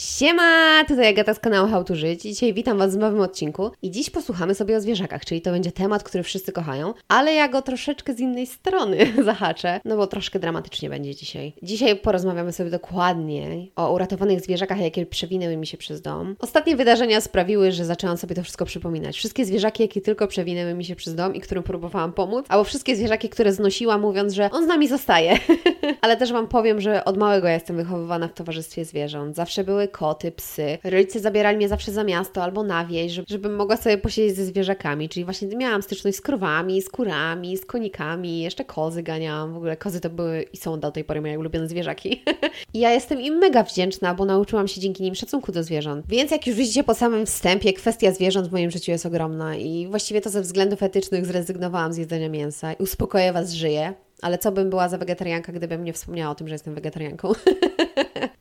Siema, tutaj Agata z kanału How to Żyć. Dzisiaj witam Was w nowym odcinku i dziś posłuchamy sobie o zwierzakach, czyli to będzie temat, który wszyscy kochają, ale ja go troszeczkę z innej strony zahaczę, no bo troszkę dramatycznie będzie dzisiaj. Dzisiaj porozmawiamy sobie dokładnie o uratowanych zwierzakach, jakie przewinęły mi się przez dom. Ostatnie wydarzenia sprawiły, że zaczęłam sobie to wszystko przypominać. Wszystkie zwierzaki, jakie tylko przewinęły mi się przez dom i którym próbowałam pomóc, albo wszystkie zwierzaki, które znosiłam, mówiąc, że on z nami zostaje. ale też Wam powiem, że od małego ja jestem wychowywana w towarzystwie zwierząt. Zawsze były koty, psy. Rodzice zabierali mnie zawsze za miasto albo na wieś, żeby, żebym mogła sobie posiedzieć ze zwierzakami, czyli właśnie miałam styczność z krowami, z kurami, z konikami, jeszcze kozy ganiałam. W ogóle kozy to były i są do tej pory moje ulubione zwierzaki. I ja jestem im mega wdzięczna, bo nauczyłam się dzięki nim szacunku do zwierząt. Więc jak już widzicie po samym wstępie, kwestia zwierząt w moim życiu jest ogromna i właściwie to ze względów etycznych zrezygnowałam z jedzenia mięsa. I uspokoję Was, żyję. Ale co bym była za wegetarianka, gdybym nie wspomniała o tym, że jestem wegetarianką?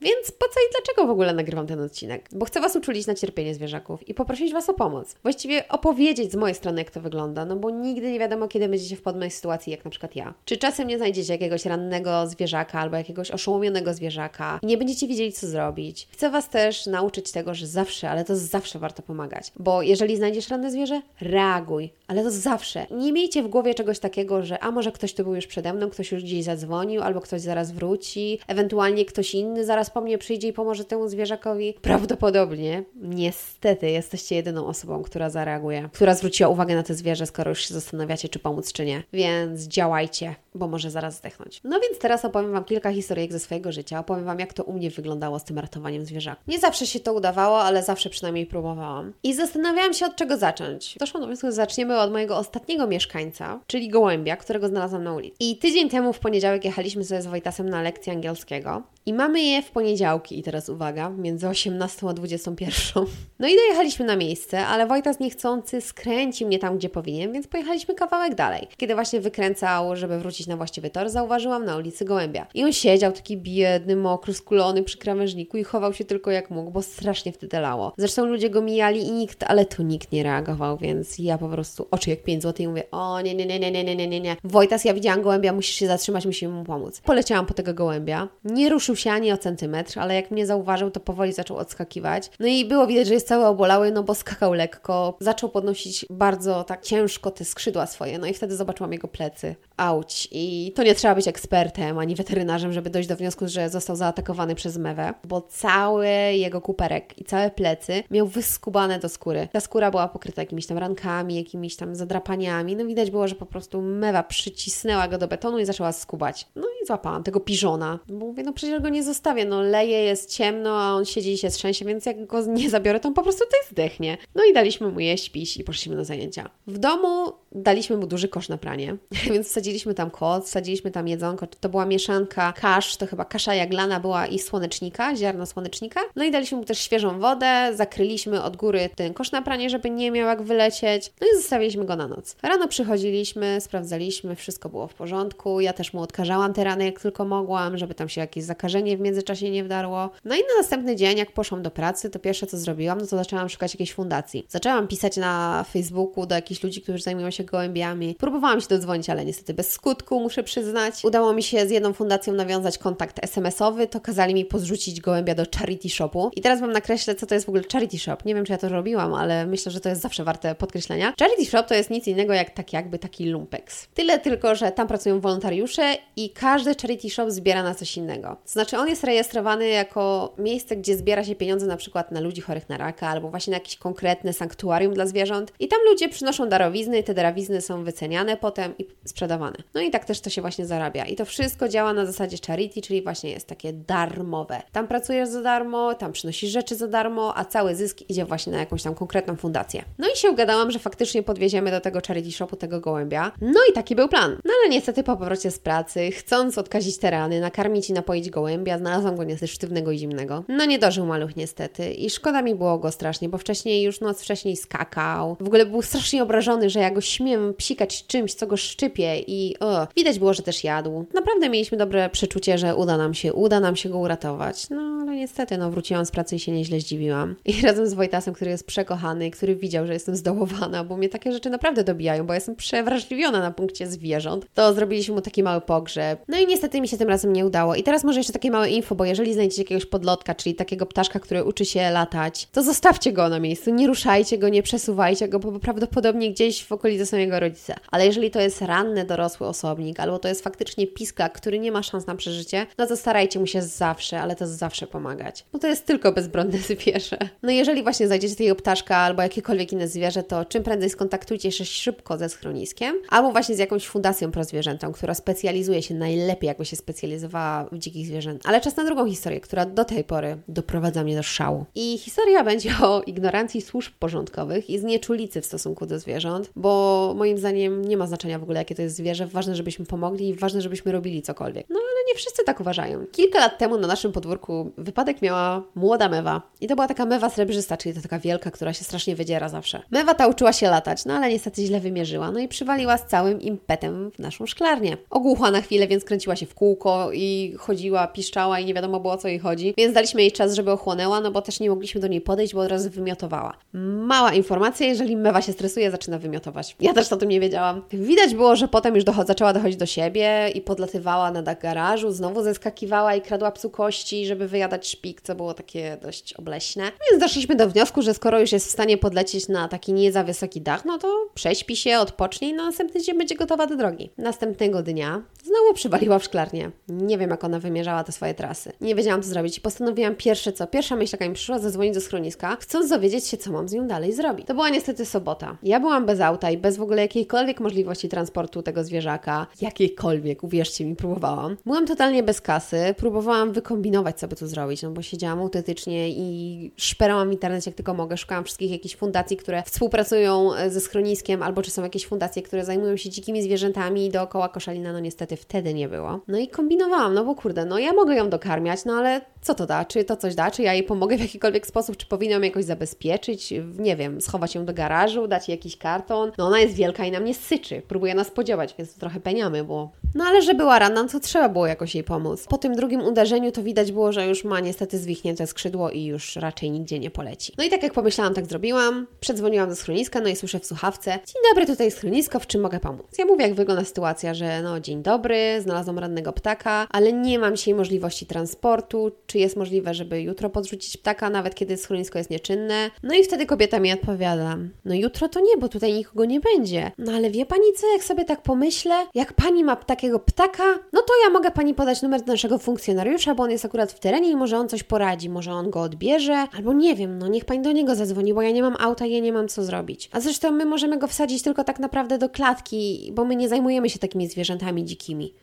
Więc po co i dlaczego w ogóle nagrywam ten odcinek? Bo chcę Was uczulić na cierpienie zwierzaków i poprosić Was o pomoc. Właściwie opowiedzieć z mojej strony, jak to wygląda, no bo nigdy nie wiadomo, kiedy będziecie w podobnej sytuacji, jak na przykład ja. Czy czasem nie znajdziecie jakiegoś rannego zwierzaka albo jakiegoś oszołomionego zwierzaka i nie będziecie wiedzieli, co zrobić. Chcę Was też nauczyć tego, że zawsze, ale to zawsze warto pomagać. Bo jeżeli znajdziesz ranne zwierzę, reaguj, ale to zawsze. Nie miejcie w głowie czegoś takiego, że a może ktoś tu był już przede mną, ktoś już gdzieś zadzwonił, albo ktoś zaraz wróci, ewentualnie ktoś inny zaraz po mnie przyjdzie i pomoże temu zwierzakowi. Prawdopodobnie, niestety, jesteście jedyną osobą, która zareaguje, która zwróciła uwagę na te zwierzę, skoro już się zastanawiacie, czy pomóc, czy nie. Więc działajcie, bo może zaraz zdechnąć. No więc teraz opowiem Wam kilka historyjek ze swojego życia. Opowiem Wam, jak to u mnie wyglądało z tym ratowaniem zwierzaków. Nie zawsze się to udawało, ale zawsze przynajmniej próbowałam. I zastanawiałam się, od czego zacząć. Doszłam do wniosku, że zaczniemy od mojego ostatniego mieszkańca, czyli gołębia, którego znalazłam na ulicy. I tydzień temu w poniedziałek jechaliśmy sobie z Wojtasem na lekcję angielskiego. I mamy je w poniedziałki, i teraz uwaga, między 18 a 21. No i dojechaliśmy na miejsce, ale Wojtas niechcący skręci mnie tam, gdzie powinien, więc pojechaliśmy kawałek dalej. Kiedy właśnie wykręcał, żeby wrócić na właściwy tor, zauważyłam na ulicy gołębia. I on siedział taki biedny, mokry, skulony przy krawężniku i chował się tylko jak mógł, bo strasznie wtedy lało. Zresztą ludzie go mijali i nikt, ale tu nikt nie reagował, więc ja po prostu oczy jak 5 zł i mówię, o nie, nie, nie, nie, nie, nie, nie, nie, nie. Wojtas, ja widziałam gołębia, musisz się zatrzymać, musimy mu pomóc. Poleciałam po tego gołębia, nie ruszył się ani o centymetr, ale jak mnie zauważył, to powoli zaczął odskakiwać. No i było widać, że jest cały obolały, no bo skakał lekko. Zaczął podnosić bardzo tak ciężko te skrzydła swoje, no i wtedy zobaczyłam jego plecy. Auć. I to nie trzeba być ekspertem ani weterynarzem, żeby dojść do wniosku, że został zaatakowany przez mewę, bo cały jego kuperek i całe plecy miał wyskubane do skóry. Ta skóra była pokryta jakimiś tam rankami, jakimiś tam zadrapaniami. No widać było, że po prostu mewa przycisnęła go do betonu i zaczęła skubać. No i złapałam tego piżona. Bo mówię, no przecież go nie zostawię, no leje, jest ciemno, a on siedzi i się trzęsie, więc jak go nie zabiorę, to on po prostu tutaj zdechnie. No i daliśmy mu jeść, pić i poszliśmy na zajęcia. W domu daliśmy mu duży kosz na pranie, więc wsadziliśmy tam kot, wsadziliśmy tam jedzonko. To była mieszanka kasz, to chyba kasza jaglana była i słonecznika, ziarno słonecznika. No i daliśmy mu też świeżą wodę, zakryliśmy od góry ten kosz na pranie, żeby nie miał jak wylecieć. No i zostawiliśmy go na noc. Rano przychodziliśmy, sprawdzaliśmy, wszystko było w porządku. Ja też mu odkażałam te rany jak tylko mogłam, żeby tam się jakieś zakażenie w międzyczasie nie wdarło. No i na następny dzień, jak poszłam do pracy, to pierwsze co zrobiłam, no to zaczęłam szukać jakiejś fundacji. Zaczęłam pisać na Facebooku do jakichś ludzi, którzy zajmują się gołębiami. Próbowałam się dodzwonić, ale niestety bez skutku, muszę przyznać. Udało mi się z jedną fundacją nawiązać kontakt SMS-owy, to kazali mi pozrzucić gołębia do charity shopu. I teraz Wam nakreślę, co to jest w ogóle charity shop. Nie wiem, czy ja to robiłam, ale myślę, że to jest zawsze warte podkreślenia. Charity shop to jest nic innego jak tak jakby taki lumpex. Tyle tylko, że tam pracują wolontariusze i każdy charity shop zbiera na coś innego. Znaczy on jest rejestrowany jako miejsce, gdzie zbiera się pieniądze na przykład na ludzi chorych na raka albo właśnie na jakieś konkretne sanktuarium dla zwierząt i tam ludzie przynoszą darowizny te darowizny są wyceniane potem i sprzedawane. No i tak też to się właśnie zarabia. I to wszystko działa na zasadzie charity, czyli właśnie jest takie darmowe. Tam pracujesz za darmo, tam przynosisz rzeczy za darmo, a cały zysk idzie właśnie na jakąś tam konkretną fundację. No i się ugadałam, że faktycznie podwieziemy do tego charity shopu tego gołębia. No i taki był plan. No ale niestety po powrocie z pracy, chcąc odkazić te rany, nakarmić i napoić gołębia, znalazłam go niestety sztywnego i zimnego. No nie dożył maluch niestety i szkoda mi było go strasznie, bo wcześniej już noc wcześniej skakał. W ogóle był strasznie obrażony, że ja go śmiem psikać czymś, co go szczypie i o, widać było, że też jadł. Naprawdę mieliśmy dobre przeczucie, że uda nam się, uda nam się go uratować. No ale niestety, no wróciłam z pracy i się nieźle zdziwiłam. I razem z Wojtasem, który jest przekochany, który widział, że jestem zdołowana, bo mnie takie rzeczy naprawdę dobijają, bo jestem przewrażliwiona na punkcie zwierząt, to zrobiliśmy mu taki mały pogrzeb. No i niestety mi się tym razem nie udało. I teraz może jeszcze takie małe info, bo jeżeli znajdziecie jakiegoś podlotka, czyli takiego ptaszka, który uczy się latać, to zostawcie go na miejscu, nie ruszajcie go, nie przesuwajcie go, bo prawdopodobnie gdzieś w okolicy są jego rodzice. Ale jeżeli to jest ranny, dorosły osobnik, albo to jest faktycznie piska, który nie ma szans na przeżycie, no to starajcie mu się zawsze, ale to zawsze pomagać. Bo to jest tylko bezbronne zwierzę. No jeżeli właśnie znajdziecie takiego ptaszka albo jakiekolwiek inne zwierzę, to czym prędzej skontaktujcie się szybko ze schroniskiem, albo właśnie z jakąś fundacją prozwierzętą, która specjalizuje się najlepiej, jakby się specjalizowała w dzikich zwierzętach. Ale czas na drugą historię, która do tej pory doprowadza mnie do szału. I historia będzie o ignorancji służb porządkowych i znieczulicy w stosunku do zwierząt, bo moim zdaniem nie ma znaczenia w ogóle, jakie to jest zwierzę. Ważne, żebyśmy pomogli i ważne, żebyśmy robili cokolwiek. No ale nie wszyscy tak uważają. Kilka lat temu na naszym podwórku wypadek miała młoda mewa. I to była taka mewa srebrzysta, czyli to taka wielka, która się strasznie wydziera zawsze. Mewa ta uczyła się latać, no ale niestety źle wymierzyła, no i przywaliła z całym impetem w naszą szklarnię. Ogłuchła na chwilę, więc kręciła się w kółko i chodziła, piszczała i nie wiadomo było o co jej chodzi. Więc daliśmy jej czas, żeby ochłonęła, no bo też nie mogliśmy do niej podejść, bo od razu wymiotowała. Mała informacja, jeżeli mewa się stresuje, zaczyna wymiotować. Ja też o tym nie wiedziałam. Widać było, że potem już dochod- zaczęła dochodzić do siebie i podlatywała na dach garażu, znowu zeskakiwała i kradła psu kości, żeby wyjadać szpik, co było takie dość obleśne. Więc doszliśmy do wniosku, że skoro już jest w stanie podlecieć na taki nie za wysoki dach, no to prześpi się, odpocznie i na następny dzień będzie gotowa do drogi. Następnego dnia znowu przywaliła w szklarnię. Nie wiem, jak ona wymierzała te swoje trasy. Nie wiedziałam, co zrobić i postanowiłam pierwsze co. Pierwsza myśl, jaka mi przyszła, zadzwonić do schroniska, chcąc dowiedzieć się, co mam z nią dalej zrobić. To była niestety sobota. Ja byłam bez auta i bez w ogóle jakiejkolwiek możliwości transportu tego zwierzaka. Jakiejkolwiek, uwierzcie mi, próbowałam. Byłam totalnie bez kasy, próbowałam wykombinować, co by tu zrobić, no bo siedziałam autentycznie i szperałam w internecie, jak tylko mogę. Szukałam wszystkich jakichś fundacji, które współpracują e, ze schroniskiem, albo czy są jakieś fundacje, które zajmują się dzikimi zwierzętami dookoła koszalina. No niestety wtedy nie było. No i kombinowałam, no bo kurde, no ja mogę ją dokarmiać, no ale co to da? Czy to coś da? Czy ja jej pomogę w jakikolwiek sposób? Czy powinnam jakoś zabezpieczyć? Nie wiem, schować ją do garażu, dać jej jakiś karton? No ona jest wielka i na mnie syczy. Próbuje nas podziałać, więc trochę peniamy, bo... No ale że była ranna, to trzeba było jakoś jej pomóc. Po tym drugim uderzeniu to widać było, że już ma niestety zwichnięte skrzydło i już raczej nigdzie nie poleci. No i tak jak pomyślałam, tak zrobiłam. Przedzwoniłam do schroniska, no i słyszę w słuchawce Dzień dobry, tutaj schronisko, w czym mogę pomóc? Ja mówię, jak wygląda sytuacja, że no dzień dobry, znalazłam rannego ptaka, ale nie mam dzisiaj możliwości transportu, czy jest możliwe, żeby jutro podrzucić ptaka, nawet kiedy schronisko jest nieczynne. No i wtedy kobieta mi odpowiada, no jutro to nie, bo tutaj nikogo nie będzie. No ale wie Pani co, jak sobie tak pomyślę, jak Pani ma takiego ptaka, no to ja mogę Pani podać numer naszego funkcjonariusza, bo on jest akurat w terenie i może on coś poradzi, może on go odbierze, albo nie wiem, no niech Pani do niego zadzwoni, bo ja nie mam auta i ja nie mam co zrobić. A zresztą my możemy go wsadzić tylko tak naprawdę do klatki, bo my nie zajmujemy się takimi zwierzętami dzikimi.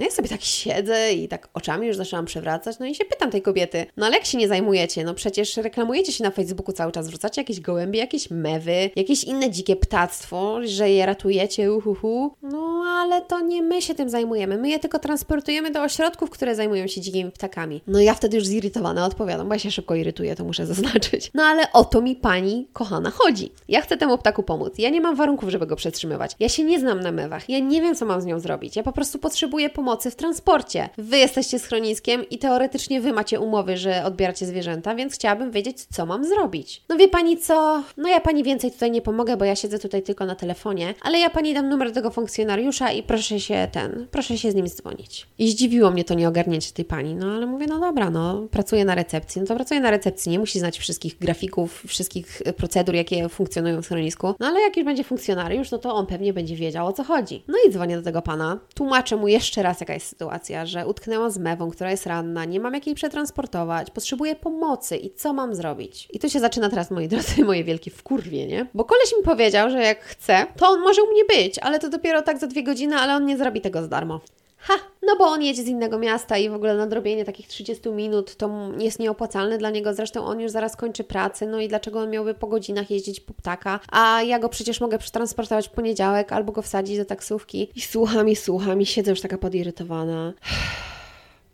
No ja sobie tak siedzę i tak oczami już zaczęłam przewracać, no i się pytam tej kobiety, no ale jak się nie zajmujecie? No przecież reklamujecie się na Facebooku cały czas, wrzucacie jakieś gołębie, jakieś mewy, jakieś inne dzikie ptactwo, że je ratujecie, uhuhu. No ale to nie my się tym zajmujemy, my je tylko transportujemy do ośrodków, które zajmują się dzikimi ptakami. No ja wtedy już zirytowana odpowiadam, bo ja się szybko irytuję, to muszę zaznaczyć. No ale o to mi pani kochana chodzi. Ja chcę temu ptaku pomóc, ja nie mam warunków, żeby go przetrzymywać. Ja się nie znam na mewach, ja nie wiem, co mam z nią zrobić, ja po prostu potrzebuję pomocy w transporcie. Wy jesteście schroniskiem i teoretycznie Wy macie umowy, że odbieracie zwierzęta, więc chciałabym wiedzieć, co mam zrobić. No wie Pani co? No ja Pani więcej tutaj nie pomogę, bo ja siedzę tutaj tylko na telefonie, ale ja Pani dam numer tego funkcjonariusza i proszę się ten, proszę się z nim dzwonić. I zdziwiło mnie to nieogarnięcie tej Pani, no ale mówię, no dobra, no pracuję na recepcji, no to pracuję na recepcji, nie musi znać wszystkich grafików, wszystkich procedur, jakie funkcjonują w schronisku, no ale jak już będzie funkcjonariusz, no to on pewnie będzie wiedział, o co chodzi. No i dzwonię do tego Pana, tłumaczę mu jeszcze raz, jaka jest sytuacja, że utknęłam z mewą, która jest ranna, nie mam jak jej przetransportować, potrzebuję pomocy i co mam zrobić? I tu się zaczyna teraz, moi drodzy, moje wielkie wkurwienie, bo koleś mi powiedział, że jak chce, to on może u mnie być, ale to dopiero tak za dwie godziny, ale on nie zrobi tego z darmo. Ha, no bo on jedzie z innego miasta i w ogóle nadrobienie takich 30 minut to jest nieopłacalne dla niego. Zresztą on już zaraz kończy pracę, no i dlaczego on miałby po godzinach jeździć po ptaka? A ja go przecież mogę przetransportować w poniedziałek albo go wsadzić do taksówki. I słucham i słucham i siedzę już taka podirytowana.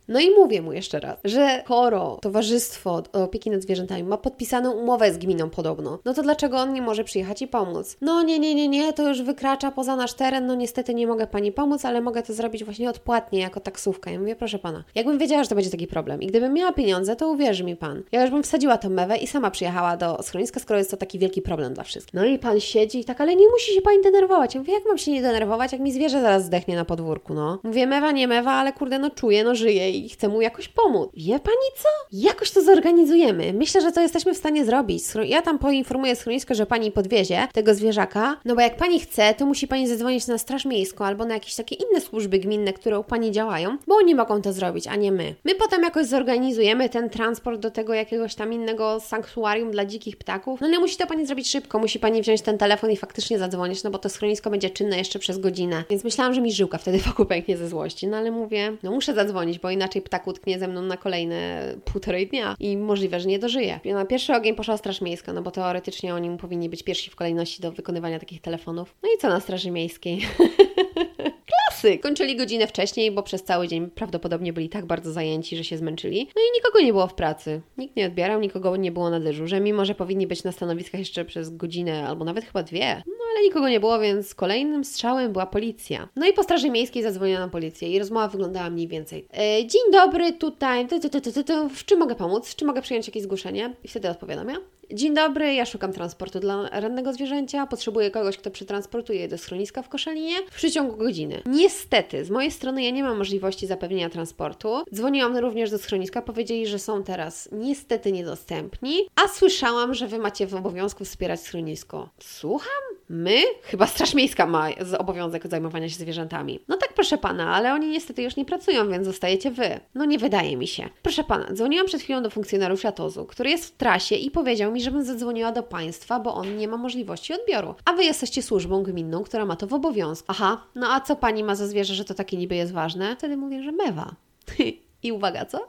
No i mówię mu jeszcze raz, że Koro, Towarzystwo Opieki nad Zwierzętami ma podpisaną umowę z gminą podobno, no to dlaczego on nie może przyjechać i pomóc? No nie, nie, nie, nie, to już wykracza poza nasz teren, no niestety nie mogę Pani pomóc, ale mogę to zrobić właśnie odpłatnie, jako taksówka. Ja mówię, proszę Pana, jakbym wiedziała, że to będzie taki problem i gdybym miała pieniądze, to uwierzy mi Pan. Ja już bym wsadziła tą mewę i sama przyjechała do schroniska, skoro jest to taki wielki problem dla wszystkich. No i Pan siedzi i tak, ale nie musi się Pani denerwować. Ja mówię, jak mam się nie denerwować, jak mi zwierzę zaraz zdechnie na podwórku, no. Mówię, mewa, nie mewa, ale kurde, no czuję, no żyje i chcę mu jakoś pomóc. Wie Pani co? Jakoś to zorganizujemy. Myślę, że to jesteśmy w stanie zrobić. Ja tam poinformuję schronisko, że Pani podwiezie tego zwierzaka, no bo jak Pani chce, to musi Pani zadzwonić na Straż Miejską albo na jakieś takie inne służby gminne, które u Pani działają, bo oni mogą to zrobić, a nie my. My potem jakoś zorganizujemy ten transport do tego jakiegoś tam innego sanktuarium dla dzikich ptaków. No ale musi to Pani zrobić szybko, musi Pani wziąć ten telefon i faktycznie zadzwonić, no bo to schronisko będzie czynne jeszcze przez godzinę. Więc myślałam, że mi żyłka wtedy wokół pęknie ze złości, no ale mówię, no muszę zadzwonić, bo inaczej ptak utknie ze mną na kolejne półtorej dnia i możliwe, że nie dożyje. Na pierwszy ogień poszła Straż Miejska, no bo teoretycznie oni powinni być pierwsi w kolejności do wykonywania takich telefonów. No i co na Straży Miejskiej? Klasy! Kończyli godzinę wcześniej, bo przez cały dzień prawdopodobnie byli tak bardzo zajęci, że się zmęczyli. No i nikogo nie było w pracy. Nikt nie odbierał, nikogo nie było na dyżurze, mimo że powinni być na stanowiskach jeszcze przez godzinę albo nawet chyba dwie. Ale nikogo nie było, więc kolejnym strzałem była policja. No i po Straży Miejskiej zadzwoniono na policję i rozmowa wyglądała mniej więcej. E, dzień dobry, tutaj, ty, ty, ty, w czym mogę pomóc? W czym mogę przyjąć jakieś zgłoszenie? I wtedy odpowiadam ja. Dzień dobry, ja szukam transportu dla rannego zwierzęcia. Potrzebuję kogoś, kto przetransportuje je do schroniska w Koszalinie w przeciągu godziny. Niestety, z mojej strony ja nie mam możliwości zapewnienia transportu. Dzwoniłam również do schroniska, powiedzieli, że są teraz niestety niedostępni, a słyszałam, że Wy macie w obowiązku wspierać schronisko. Słucham? My? Chyba Straż Miejska ma obowiązek zajmowania się zwierzętami. No tak, proszę pana, ale oni niestety już nie pracują, więc zostajecie wy. No nie wydaje mi się. Proszę pana, dzwoniłam przed chwilą do funkcjonariusza TOZU, który jest w trasie i powiedział mi, żebym zadzwoniła do państwa, bo on nie ma możliwości odbioru. A wy jesteście służbą gminną, która ma to w obowiązku. Aha, no a co pani ma za zwierzę, że to takie niby jest ważne? Wtedy mówię, że mewa. I uwaga, co?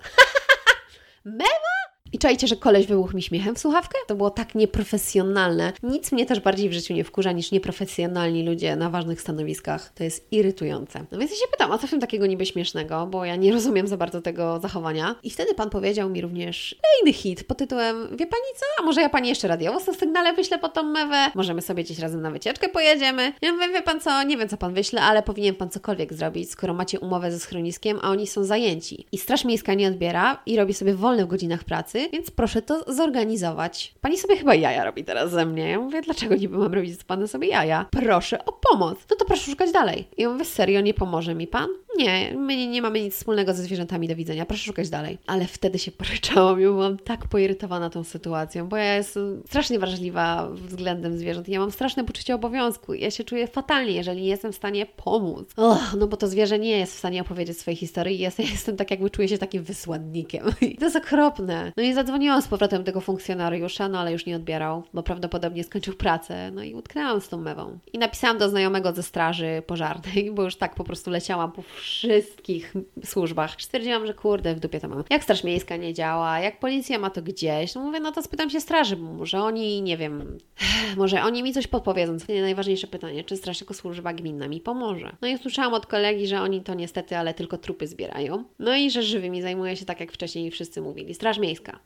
mewa? I czajcie, że koleś wybuchł mi śmiechem w słuchawkę? To było tak nieprofesjonalne. Nic mnie też bardziej w życiu nie wkurza niż nieprofesjonalni ludzie na ważnych stanowiskach. To jest irytujące. No więc ja się pytam, a co w tym takiego niby śmiesznego? Bo ja nie rozumiem za bardzo tego zachowania. I wtedy pan powiedział mi również kolejny hit pod tytułem Wie pani co? A może ja pani jeszcze radiowo na sygnale wyślę po tą mewę? Możemy sobie gdzieś razem na wycieczkę pojedziemy? Ja mówię, wie pan co? Nie wiem, co pan wyśle, ale powinien pan cokolwiek zrobić, skoro macie umowę ze schroniskiem, a oni są zajęci. I Straż Miejska nie odbiera i robi sobie wolne w godzinach pracy, więc proszę to zorganizować. Pani sobie chyba jaja robi teraz ze mnie. Ja mówię, dlaczego niby mam robić z Panem sobie jaja? Proszę o pomoc. No to proszę szukać dalej. I ja mówię, serio, nie pomoże mi Pan? Nie, my nie mamy nic wspólnego ze zwierzętami do widzenia, proszę szukać dalej. Ale wtedy się poryczałam i byłam tak poirytowana tą sytuacją, bo ja jestem strasznie wrażliwa względem zwierząt. Ja mam straszne poczucie obowiązku. Ja się czuję fatalnie, jeżeli nie jestem w stanie pomóc. Och, no bo to zwierzę nie jest w stanie opowiedzieć swojej historii. Ja jestem tak, jakby czuję się takim wysłannikiem. I to jest okropne. No i zadzwoniłam z powrotem tego funkcjonariusza, no ale już nie odbierał, bo prawdopodobnie skończył pracę. No i utknęłam z tą mewą. I napisałam do znajomego ze straży pożarnej, bo już tak po prostu leciałam po wszystkich służbach. Stwierdziłam, że kurde, w dupie to mam. Jak Straż Miejska nie działa, jak policja ma to gdzieś, no mówię, no to spytam się straży, bo może oni, nie wiem, może oni mi coś podpowiedzą. Nie najważniejsze pytanie, czy straż jako służba gminna mi pomoże. No i usłyszałam od kolegi, że oni to niestety, ale tylko trupy zbierają. No i że żywymi zajmuje się tak, jak wcześniej wszyscy mówili, Straż Miejska.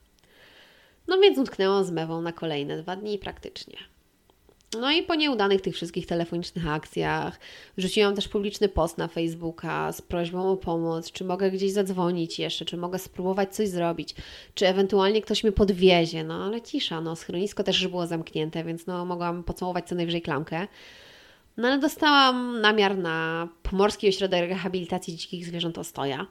No więc utknęłam z mewą na kolejne dwa dni praktycznie. No i po nieudanych tych wszystkich telefonicznych akcjach wrzuciłam też publiczny post na Facebooka z prośbą o pomoc, czy mogę gdzieś zadzwonić jeszcze, czy mogę spróbować coś zrobić, czy ewentualnie ktoś mnie podwiezie, no ale cisza, no schronisko też już było zamknięte, więc no mogłam pocałować co najwyżej klamkę. No ale dostałam namiar na Pomorski Ośrodek Rehabilitacji Dzikich Zwierząt Ostoja.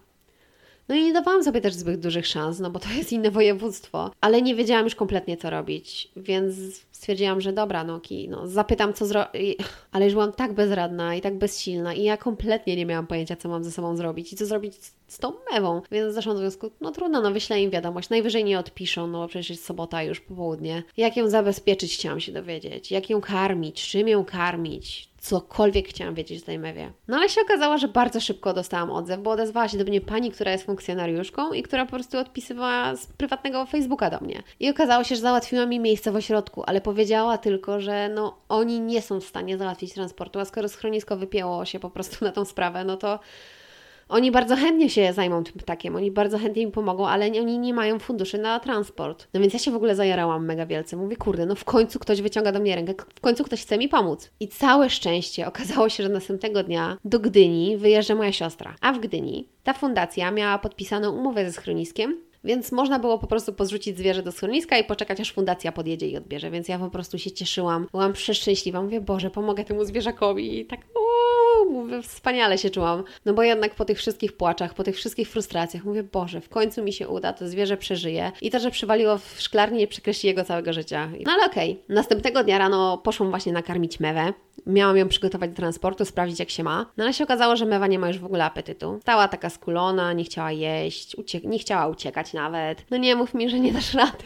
No i nie dawałam sobie też zbyt dużych szans, no bo to jest inne województwo, ale nie wiedziałam już kompletnie co robić, więc stwierdziłam, że dobra, no ki, no zapytam co zrobić, ale już byłam tak bezradna i tak bezsilna i ja kompletnie nie miałam pojęcia co mam ze sobą zrobić i co zrobić z tą mewą, więc zaszłam do wniosku, no trudno, no wyślę im wiadomość, najwyżej nie odpiszą, no bo przecież jest sobota już po południe. Jak ją zabezpieczyć chciałam się dowiedzieć, jak ją karmić, czym ją karmić, cokolwiek chciałam wiedzieć o tej mewie. No ale się okazało, że bardzo szybko dostałam odzew, bo odezwała się do mnie pani, która jest funkcjonariuszką i która po prostu odpisywała z prywatnego Facebooka do mnie. I okazało się, że załatwiła mi miejsce w ośrodku, ale powiedziała tylko, że no oni nie są w stanie załatwić transportu, a skoro schronisko wypięło się po prostu na tą sprawę, no to Oni bardzo chętnie się zajmą tym ptakiem, oni bardzo chętnie mi pomogą, ale oni nie mają funduszy na transport. No więc ja się w ogóle zajarałam mega wielce. Mówię, kurde, no w końcu ktoś wyciąga do mnie rękę, w końcu ktoś chce mi pomóc. I całe szczęście okazało się, że następnego dnia do Gdyni wyjeżdża moja siostra. A w Gdyni ta fundacja miała podpisaną umowę ze schroniskiem, więc można było po prostu pozrzucić zwierzę do schroniska i poczekać, aż fundacja podjedzie i odbierze. Więc ja po prostu się cieszyłam. Byłam przeszczęśliwa. Mówię, Boże, pomogę temu zwierzakowi. I tak, o, wspaniale się czułam. No bo jednak po tych wszystkich płaczach, po tych wszystkich frustracjach, mówię, Boże, w końcu mi się uda, to zwierzę przeżyje. I to, że przywaliło w szklarni, nie przekreśli jego całego życia. No ale okej. Okay. Następnego dnia rano poszłam właśnie nakarmić mewę. Miałam ją przygotować do transportu, sprawdzić jak się ma. No ale się okazało, że mewa nie ma już w ogóle apetytu. Stała taka skulona, nie chciała jeść, nie chciała uciekać nawet. No nie mów mi, że nie dasz rady.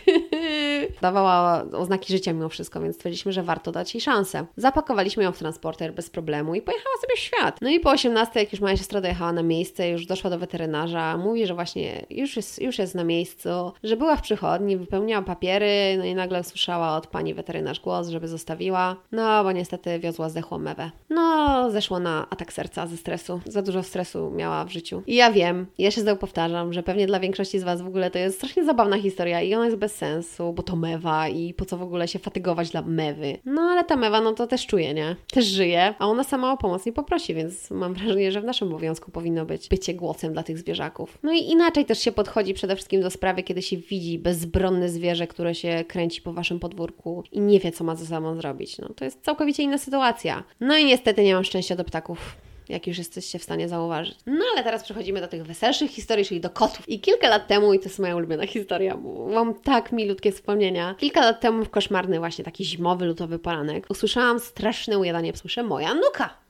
Dawała oznaki życia mimo wszystko, więc stwierdziliśmy, że warto dać jej szansę. Zapakowaliśmy ją w transporter bez problemu i pojechała sobie w świat. No i po 18, jak już moja siostra dojechała na miejsce, już doszła do weterynarza, mówi, że właśnie już jest, już jest na miejscu, że była w przychodni, wypełniała papiery, no i nagle usłyszała od pani weterynarz głos, żeby zostawiła. No, bo niestety wiozła zdechłą mewę. No, zeszło na atak serca ze stresu. Za dużo stresu miała w życiu. I ja wiem, ja się znowu powtarzam, że pewnie dla większości z Was w ogóle to jest strasznie zabawna historia i ona jest bez sensu, bo to mewa i po co w ogóle się fatygować dla mewy. No ale ta mewa, no to też czuje, nie? Też żyje, a ona sama o pomoc nie poprosi, więc mam wrażenie, że w naszym obowiązku powinno być bycie głosem dla tych zwierzaków. No i inaczej też się podchodzi przede wszystkim do sprawy, kiedy się widzi bezbronne zwierzę, które się kręci po Waszym podwórku i nie wie, co ma ze sobą zrobić. No to jest całkowicie inna sytuacja. No i niestety nie mam szczęścia do ptaków jak już jesteście w stanie zauważyć. No ale teraz przechodzimy do tych weselszych historii, czyli do kotów. I kilka lat temu, i to jest moja ulubiona historia, bo mam tak milutkie wspomnienia. Kilka lat temu w koszmarny właśnie taki zimowy, lutowy poranek usłyszałam straszne ujadanie. Słyszę moja nuka.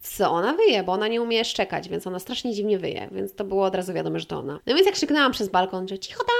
Co ona wyje, bo ona nie umie szczekać, więc ona strasznie dziwnie wyje, więc to było od razu wiadomo, że to ona. No więc jak krzyknęłam przez balkon, że cicho tam,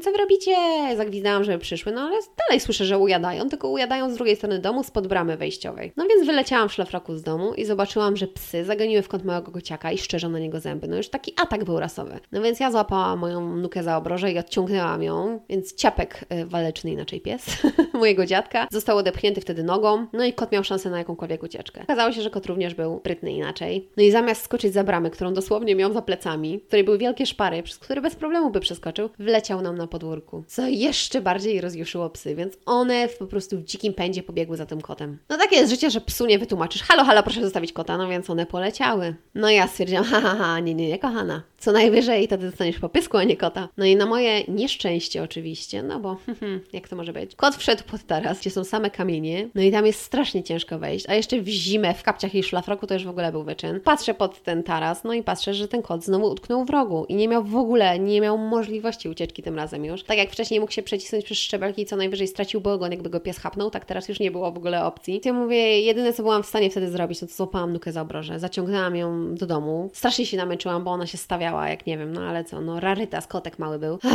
co wy robicie? Zagwizdałam, żeby przyszły, no ale dalej słyszę, że ujadają, tylko ujadają z drugiej strony domu, spod bramy wejściowej. No więc wyleciałam w szlafraku z domu i zobaczyłam, że psy zagoniły w kąt małego kociaka i szczerzą na niego zęby. No już taki atak był rasowy. No więc ja złapałam moją nukę za obroże i odciągnęłam ją, więc ciapek y, waleczny, inaczej pies, mojego dziadka, został odepchnięty wtedy nogą, no i kot miał szansę na jakąkolwiek ucieczkę. Okazało się, że kot również był sprytny inaczej. No i zamiast skoczyć za bramę, którą dosłownie miał za plecami, w której były wielkie szpary, przez które bez problemu by przeskoczył, wleciał nam na podwórku. Co jeszcze bardziej rozjuszyło psy, więc one po prostu w dzikim pędzie pobiegły za tym kotem. No takie jest życie, że psu nie wytłumaczysz. Halo, halo, proszę zostawić kota, no więc one poleciały. No ja stwierdziłam, ha, ha, ha, nie, nie, nie, kochana. Co najwyżej wtedy dostaniesz po pysku, a nie kota. No i na moje nieszczęście oczywiście, no bo jak to może być? Kot wszedł pod taras, gdzie są same kamienie, no i tam jest strasznie ciężko wejść, a jeszcze w zimę, w kapciach i szlafroku to już w ogóle był wyczyn. Patrzę pod ten taras, no i patrzę, że ten kot znowu utknął w rogu i nie miał w ogóle, nie miał możliwości ucieczki tym razem już. Tak jak wcześniej mógł się przecisnąć przez szczebelki i co najwyżej straciłby ogon, jakby go pies chapnął, tak teraz już nie było w ogóle opcji. Ja mówię, jedyne co byłam w stanie wtedy zrobić, to, to złapałam nukę za obroże, zaciągnęłam ją do domu. Strasznie się namęczyłam, bo ona się stawiała, jak nie wiem, no ale co, no rarytas, kotek mały był.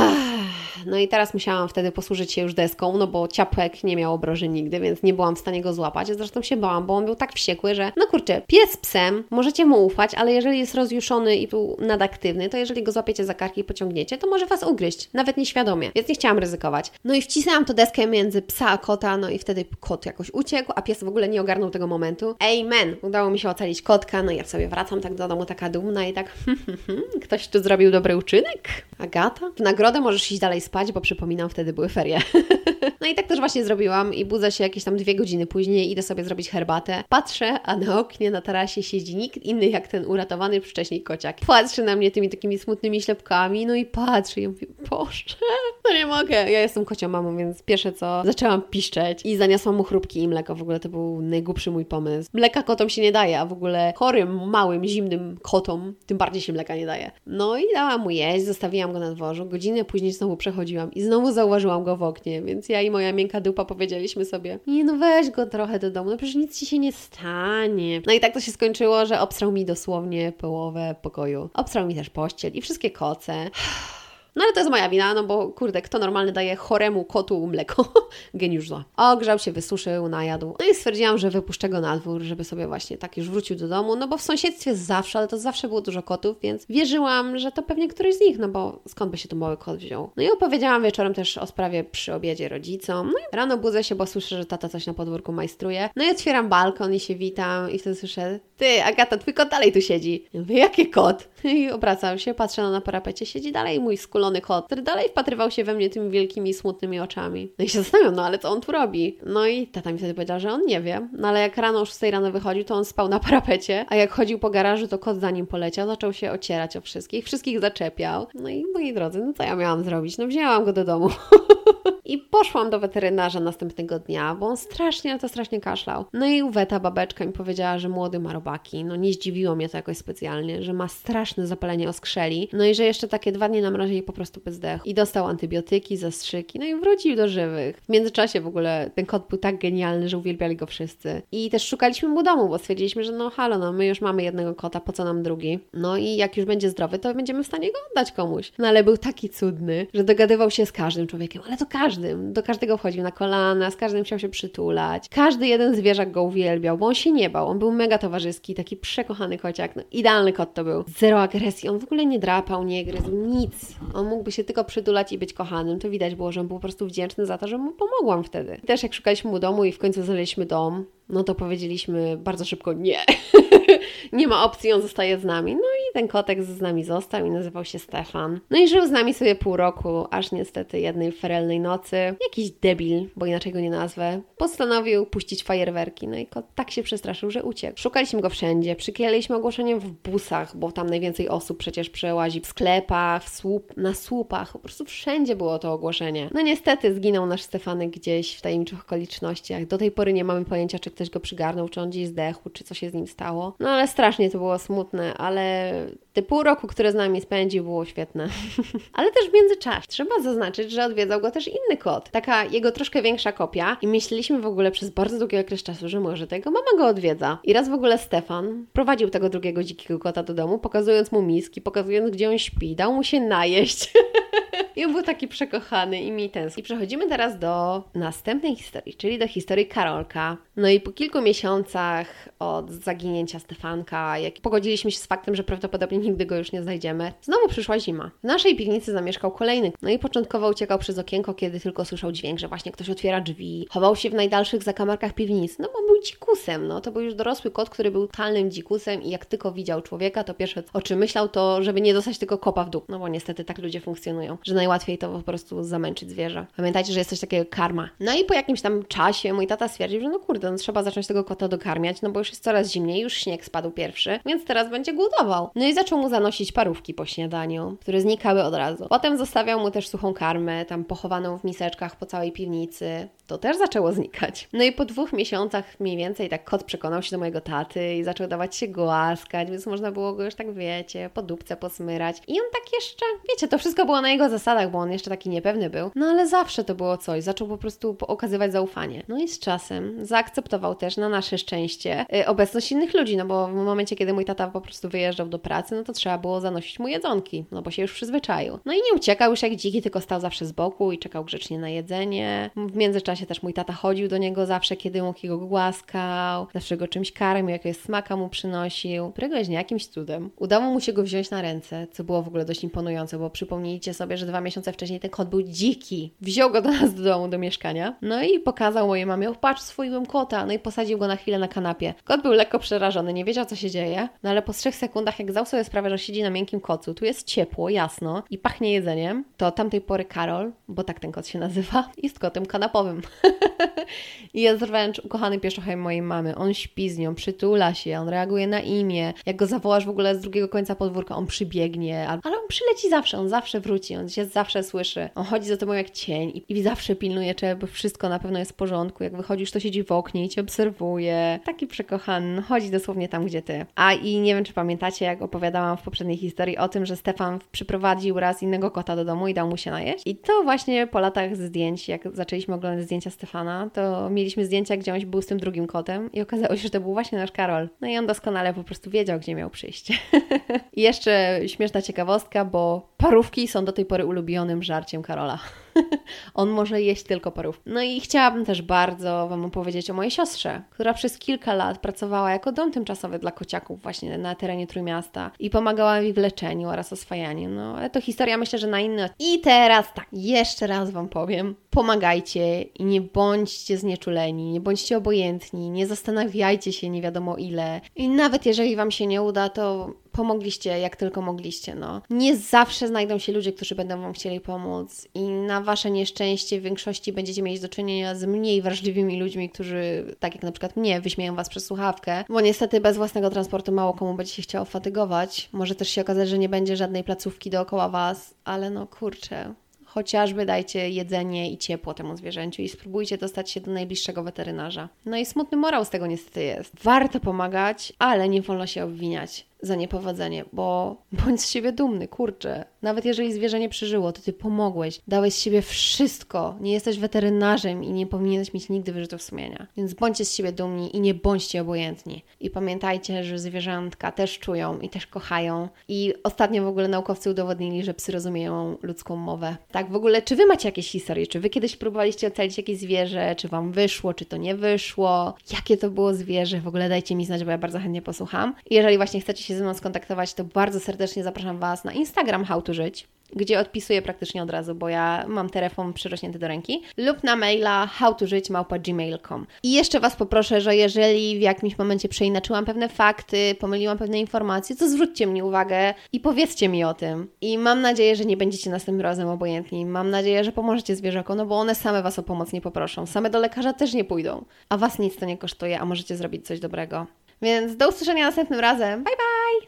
No i teraz musiałam wtedy posłużyć się już deską, no bo ciapek nie miał obroży nigdy, więc nie byłam w stanie go złapać. Zresztą się bałam, bo on był tak wściekły, że no kurczę, pies psem, możecie mu ufać, ale jeżeli jest rozjuszony i był nadaktywny, to jeżeli go złapiecie za karki i pociągniecie, to może Was ugryźć, nawet nieświadomie, więc nie chciałam ryzykować. No i wcisnęłam to deskę między psa a kota, no i wtedy kot jakoś uciekł, a pies w ogóle nie ogarnął tego momentu. Amen! Udało mi się ocalić kotka, no i ja sobie wracam tak do domu taka dumna i tak ktoś tu zrobił dobry uczynek? Agata? W nagrodę możesz iść dalej spać, bo przypominam, wtedy były ferie. no i tak też właśnie zrobiłam i budzę się jakieś tam dwie godziny później, idę sobie zrobić herbatę. Patrzę, a na oknie na tarasie siedzi nikt inny jak ten uratowany wcześniej kociak. Patrzy na mnie tymi takimi smutnymi ślepkami, no i patrzy i mówi, Boże, no nie mogę. Ja jestem kocią mamą, więc pierwsze co, zaczęłam piszczeć i zaniosłam mu chrupki i mleko. W ogóle to był najgłupszy mój pomysł. Mleka kotom się nie daje, a w ogóle chorym, małym, zimnym kotom tym bardziej się mleka nie daje. No i dałam mu jeść, zostawiłam go na dworzu. Godzinę później znowu przechodziłam i znowu zauważyłam go w oknie, więc ja i moja miękka dupa powiedzieliśmy sobie, nie no weź go trochę do domu, no przecież nic Ci się nie stanie. No i tak to się skończyło, że obstrał mi dosłownie połowę pokoju. Obstrał mi też pościel i wszystkie koce. No ale to jest moja wina, no bo kurde, kto normalny daje choremu kotu mleko? Geniusz zła. Ogrzał się, wysuszył, najadł. No i stwierdziłam, że wypuszczę go na dwór, żeby sobie właśnie tak już wrócił do domu, no bo w sąsiedztwie zawsze, ale to zawsze było dużo kotów, więc wierzyłam, że to pewnie któryś z nich, no bo skąd by się tu mały kot wziął? No i opowiedziałam wieczorem też o sprawie przy obiedzie rodzicom. No i rano budzę się, bo słyszę, że tata coś na podwórku majstruje. No i otwieram balkon i się witam i wtedy słyszę, ty Agata, twój kot dalej tu siedzi. Ja mówię, jaki kot? I obracam się, patrzę no na parapecie, siedzi dalej mój skulony kot, który dalej wpatrywał się we mnie tymi wielkimi, smutnymi oczami. No i się zastanawiam, no ale co on tu robi? No i tata mi wtedy powiedział, że on nie wie. No ale jak rano już z tej rano wychodził, to on spał na parapecie, a jak chodził po garażu, to kot za nim poleciał, zaczął się ocierać o wszystkich, wszystkich zaczepiał. No i moi drodzy, no co ja miałam zrobić? No wzięłam go do domu. I poszłam do weterynarza następnego dnia, bo on strasznie, to strasznie kaszlał. No i Uweta, babeczka, mi powiedziała, że młody ma robaki. No nie zdziwiło mnie to jakoś specjalnie, że ma straszne zapalenie oskrzeli. No i że jeszcze takie dwa dni na mrozie i po prostu by zdechł. I dostał antybiotyki, zastrzyki, no i wrócił do żywych. W międzyczasie w ogóle ten kot był tak genialny, że uwielbiali go wszyscy. I też szukaliśmy mu domu, bo stwierdziliśmy, że no halo, no my już mamy jednego kota, po co nam drugi? No i jak już będzie zdrowy, to będziemy w stanie go oddać komuś. No ale był taki cudny, że dogadywał się z każdym człowiekiem, ale to każdym. Do każdego wchodził na kolana, z każdym chciał się przytulać. Każdy jeden zwierzak go uwielbiał, bo on się nie bał. On był mega towarzyski, taki przekochany kociak. No, idealny kot to był. Zero agresji. On w ogóle nie drapał, nie gryzł, nic. On mógłby się tylko przytulać i być kochanym. To widać było, że on był po prostu wdzięczny za to, że mu pomogłam wtedy. I też jak szukaliśmy mu domu i w końcu znaleźliśmy dom, no to powiedzieliśmy bardzo szybko nie. nie ma opcji, on zostaje z nami. No i ten kotek z nami został i nazywał się Stefan. No i żył z nami sobie pół roku, aż niestety jednej ferelnej nocy jakiś debil, bo inaczej go nie nazwę, postanowił puścić fajerwerki. No i kot tak się przestraszył, że uciekł. Szukaliśmy go wszędzie, przyklejaliśmy ogłoszenie w busach, bo tam najwięcej osób przecież przełazi w sklepach, w słup, na słupach, po prostu wszędzie było to ogłoszenie. No niestety zginął nasz Stefanek gdzieś w tajemniczych okolicznościach. Do tej pory nie mamy pojęcia, czy ktoś go przygarnął, czy on gdzieś zdechł, czy co się z nim stało. No ale strasznie to było smutne, ale te pół roku, które z nami spędził, było świetne. ale też w międzyczasie trzeba zaznaczyć, że odwiedzał go też inny kot. Taka jego troszkę większa kopia i myśleliśmy w ogóle przez bardzo długi okres czasu, że może tego mama go odwiedza. I raz w ogóle Stefan prowadził tego drugiego dzikiego kota do domu, pokazując mu miski, pokazując gdzie on śpi, dał mu się najeść. I on był taki przekochany i mi tęskni. I przechodzimy teraz do następnej historii, czyli do historii Karolka. No i po kilku miesiącach od zaginięcia Stefanka, jak pogodziliśmy się z faktem, że prawdopodobnie nigdy go już nie znajdziemy, znowu przyszła zima. W naszej piwnicy zamieszkał kolejny. No i początkowo uciekał przez okienko, kiedy tylko słyszał dźwięk, że właśnie ktoś otwiera drzwi. Chował się w najdalszych zakamarkach piwnicy, no bo był dzikusem, no to był już dorosły kot, który był totalnym dzikusem i jak tylko widział człowieka, to pierwsze o czym myślał to, żeby nie dostać tylko kopa w dół. No bo niestety tak ludzie funkcjonują, że najłatwiej to po prostu zamęczyć zwierzę. Pamiętajcie, że jest coś takiego karma. No i po jakimś tam czasie mój tata stwierdził, że no kurde, no trzeba zacząć tego kota dokarmiać, no bo już jest coraz zimniej, już śnieg spadł pierwszy, więc teraz będzie głodował. No i zaczął mu zanosić parówki po śniadaniu, które znikały od razu. Potem zostawiał mu też suchą karmę, tam pochowaną w miseczkach po całej piwnicy. To też zaczęło znikać. No i po dwóch miesiącach mniej więcej tak kot przekonał się do mojego taty i zaczął dawać się głaskać, więc można było go już tak, wiecie, po dupce posmyrać. I on tak jeszcze, wiecie, to wszystko było na jego zasadach, bo on jeszcze taki niepewny był. No ale zawsze to było coś. Zaczął po prostu okazywać zaufanie. No i z czasem zaakceptował też na nasze szczęście yy, obecność innych ludzi, no bo w momencie, kiedy mój tata po prostu wyjeżdżał do pracy, no to trzeba było zanosić mu jedzonki, no bo się już przyzwyczaił. No i nie uciekał już jak dziki, tylko stał zawsze z boku i czekał grzecznie na jedzenie. W międzyczasie też mój tata chodził do niego zawsze, kiedy mógł go głaskał, zawsze go czymś karmił, jakiegoś smaka mu przynosił. Któregoś dnia jakimś cudem udało mu się go wziąć na ręce, co było w ogóle dość imponujące, bo przypomnijcie sobie, że dwa miesiące wcześniej ten kot był dziki. Wziął go do nas do domu, do mieszkania, no i pokazał mojej mamie, o patrz, swoiłem kota, no i posadził go na chwilę na kanapie. Kot był lekko przerażony, nie wiedział co się dzieje, no ale po trzech sekundach, jak zdał sobie sprawę, że siedzi na miękkim kocu, tu jest ciepło, jasno i pachnie jedzeniem, to tamtej pory Karol, bo tak ten kot się nazywa, jest kotem kanapowym. Jest wręcz ukochany pieszochem mojej mamy. On śpi z nią, przytula się, on reaguje na imię. Jak go zawołasz w ogóle z drugiego końca podwórka, on przybiegnie, ale on przyleci zawsze, on zawsze wróci, on się zawsze słyszy. On chodzi za tobą jak cień i, zawsze pilnuje, czy wszystko na pewno jest w porządku. Jak wychodzisz, to siedzi w oknie i cię obserwuje. Taki przekochany, chodzi dosłownie tam, gdzie ty. A i nie wiem, czy pamiętacie, jak opowiadałam w poprzedniej historii o tym, że Stefan przyprowadził raz innego kota do domu i dał mu się najeść. I to właśnie po latach zdjęć, jak zaczęliśmy oglądać zdjęcia zdjęcia Stefana, to mieliśmy zdjęcia, gdzie on był z tym drugim kotem i okazało się, że to był właśnie nasz Karol. No i on doskonale po prostu wiedział, gdzie miał przyjść. I jeszcze śmieszna ciekawostka, bo parówki są do tej pory ulubionym żarciem Karola. On może jeść tylko parów. No i chciałabym też bardzo Wam opowiedzieć o mojej siostrze, która przez kilka lat pracowała jako dom tymczasowy dla kociaków właśnie na terenie Trójmiasta i pomagała mi w leczeniu oraz oswajaniu. No ale to historia myślę, że na inny. I teraz tak, jeszcze raz Wam powiem. Pomagajcie i nie bądźcie znieczuleni, nie bądźcie obojętni, nie zastanawiajcie się nie wiadomo ile. I nawet jeżeli Wam się nie uda, to pomogliście jak tylko mogliście. No. Nie zawsze znajdą się ludzie, którzy będą Wam chcieli pomóc i na Wasze nieszczęście w większości będziecie mieć do czynienia z mniej wrażliwymi ludźmi, którzy, tak jak na przykład mnie, wyśmieją Was przez słuchawkę, bo niestety bez własnego transportu mało komu będzie się chciało fatygować. Może też się okazać, że nie będzie żadnej placówki dookoła Was, ale no kurczę, chociażby dajcie jedzenie i ciepło temu zwierzęciu i spróbujcie dostać się do najbliższego weterynarza. No i smutny morał z tego niestety jest. Warto pomagać, ale nie wolno się obwiniać za niepowodzenie, bo bądź z siebie dumny, kurczę. Nawet jeżeli zwierzę nie przeżyło, to ty pomogłeś, dałeś z siebie wszystko. Nie jesteś weterynarzem i nie powinieneś mieć nigdy wyrzutów sumienia. Więc bądźcie z siebie dumni i nie bądźcie obojętni. I pamiętajcie, że zwierzętka też czują i też kochają. I ostatnio w ogóle naukowcy udowodnili, że psy rozumieją ludzką mowę. Tak, w ogóle, czy wy macie jakieś historie? Czy wy kiedyś próbowaliście ocalić jakieś zwierzę? Czy wam wyszło, czy to nie wyszło? Jakie to było zwierzę? W ogóle dajcie mi znać, bo ja bardzo chętnie posłucham. I jeżeli właśnie chcecie się się ze mną skontaktować, to bardzo serdecznie zapraszam Was na Instagram How to Żyć gdzie odpisuję praktycznie od razu, bo ja mam telefon przyrośnięty do ręki, lub na maila howtożyć.gmail.com. I jeszcze Was poproszę, że jeżeli w jakimś momencie przeinaczyłam pewne fakty, pomyliłam pewne informacje, to zwróćcie mi uwagę i powiedzcie mi o tym. I mam nadzieję, że nie będziecie następnym razem obojętni. Mam nadzieję, że pomożecie zwierzakom, no bo one same Was o pomoc nie poproszą. Same do lekarza też nie pójdą. A Was nic to nie kosztuje, a możecie zrobić coś dobrego. Więc do usłyszenia następnym razem. Bye bye!